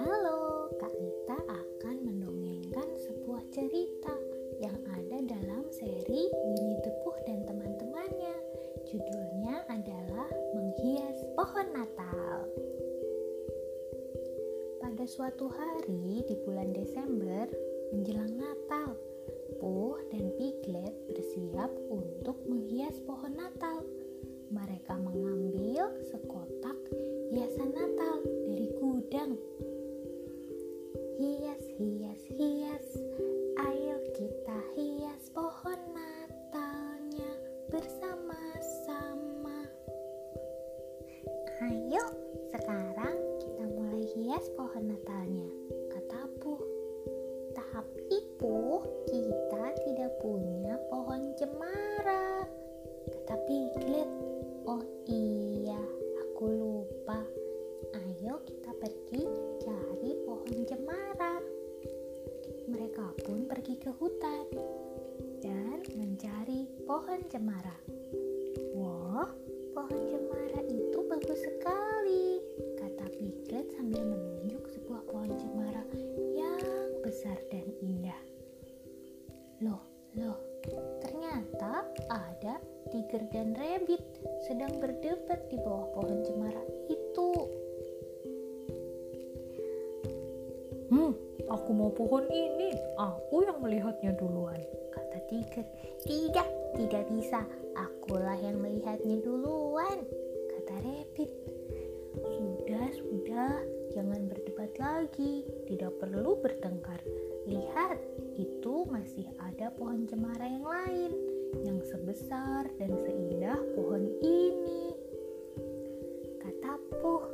Halo, Kak Nita akan mendongengkan sebuah cerita yang ada dalam seri Winnie the Pooh dan teman-temannya. Judulnya adalah Menghias Pohon Natal. Pada suatu hari di bulan Desember menjelang Natal, Pooh dan Piglet bersiap untuk menghias pohon Natal. Mereka mengambil sekotak hiasan Natal dari gudang. Hias, hias, hias, ayo kita hias pohon Natalnya bersama-sama. Ayo, sekarang kita mulai hias pohon Natalnya, kata Puh. Tapi Puh, kita cari pohon cemara. Mereka pun pergi ke hutan dan mencari pohon cemara. Wah, pohon cemara itu bagus sekali, kata Piglet sambil menunjuk sebuah pohon cemara yang besar dan indah. Loh, loh, ternyata ada tiger dan rabbit sedang berdebat di bawah pohon cemara itu. Aku mau pohon ini. Aku yang melihatnya duluan. Kata tiger, tidak, tidak bisa. Akulah yang melihatnya duluan. Kata rabbit, sudah, sudah, jangan berdebat lagi. Tidak perlu bertengkar. Lihat, itu masih ada pohon cemara yang lain yang sebesar dan seindah pohon ini. Kata Puh,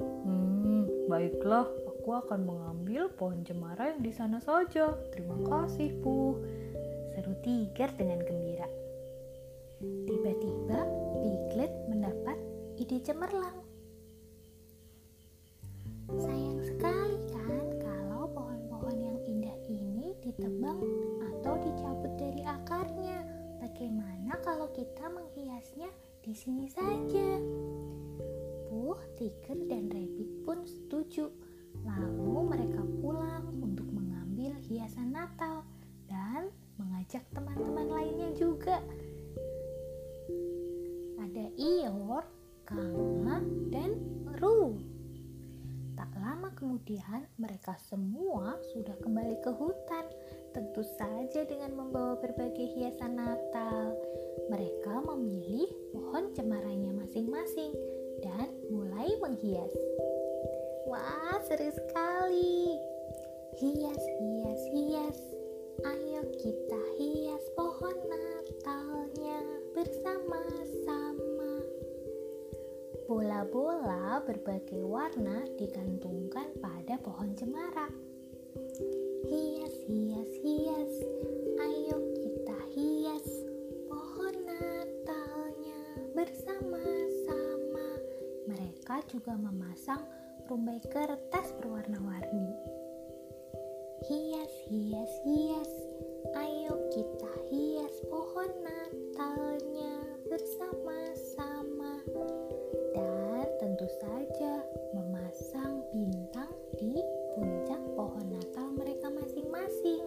Hmm, baiklah. Aku akan mengambil pohon cemara yang di sana saja. Terima kasih, Puh. seru tiger dengan gembira. Tiba-tiba Piglet mendapat ide cemerlang. Sayang sekali kan kalau pohon-pohon yang indah ini ditebang atau dicabut dari akarnya. Bagaimana kalau kita menghiasnya di sini saja? Puh, Tiger, dan Rabbit pun setuju. Lalu mereka pulang untuk mengambil hiasan Natal dan mengajak teman-teman lainnya juga. Ada Ior, Kama, dan Ru. Tak lama kemudian mereka semua sudah kembali ke hutan, tentu saja dengan membawa berbagai hiasan Natal. Mereka memilih pohon cemaranya masing-masing dan mulai menghias. Wah, seru sekali! Hias, hias, hias. Ayo kita hias pohon Natalnya bersama-sama. Bola-bola berbagai warna digantungkan pada pohon cemara. Hias, hias, hias. Ayo kita hias pohon Natalnya bersama-sama. Mereka juga memasang rumbai kertas berwarna-warni. Hias, hias, hias. Ayo kita hias pohon Natalnya bersama-sama. Dan tentu saja memasang bintang di puncak pohon Natal mereka masing-masing.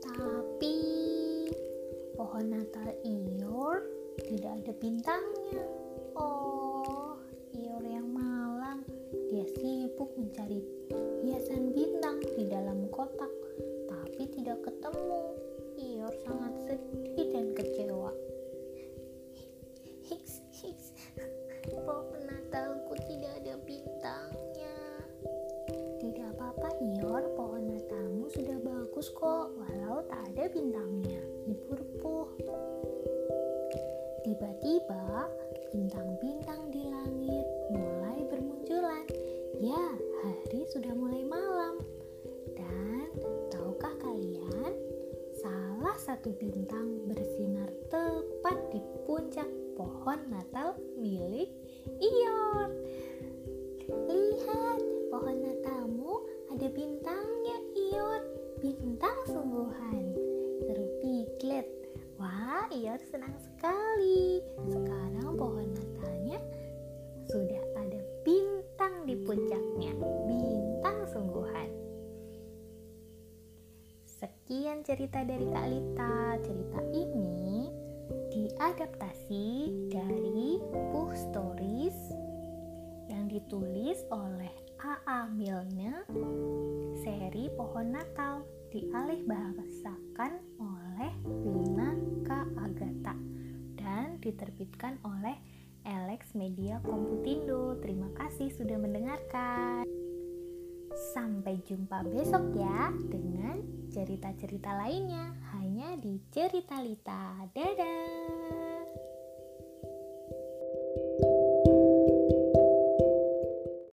Tapi pohon Natal Ior tidak ada bintangnya. Oh, Ior yang malang. Dia sibuk mencari hiasan bintang di dalam kotak, tapi tidak ketemu. Ior sangat sedih dan kecewa. Hiks, hiks. Pohon Natalku tidak ada bintangnya. Tidak apa-apa, Ior. Pohon Natalmu sudah bagus kok, walau tak ada bintangnya. Hibur Puh. Tiba-tiba, bintang-bintang di sungguhan. Seru Piglet. Wah, Ior senang sekali. Sekarang pohon Natalnya sudah ada bintang di puncaknya. Bintang sungguhan. Sekian cerita dari Kak Lita. Cerita ini diadaptasi dari Puh Stories yang ditulis oleh A.A. Milne seri Pohon Natal dialih bahasakan oleh Lina K. Agatha dan diterbitkan oleh Alex Media Komputindo. Terima kasih sudah mendengarkan. Sampai jumpa besok ya dengan cerita-cerita lainnya hanya di Cerita Lita. Dadah.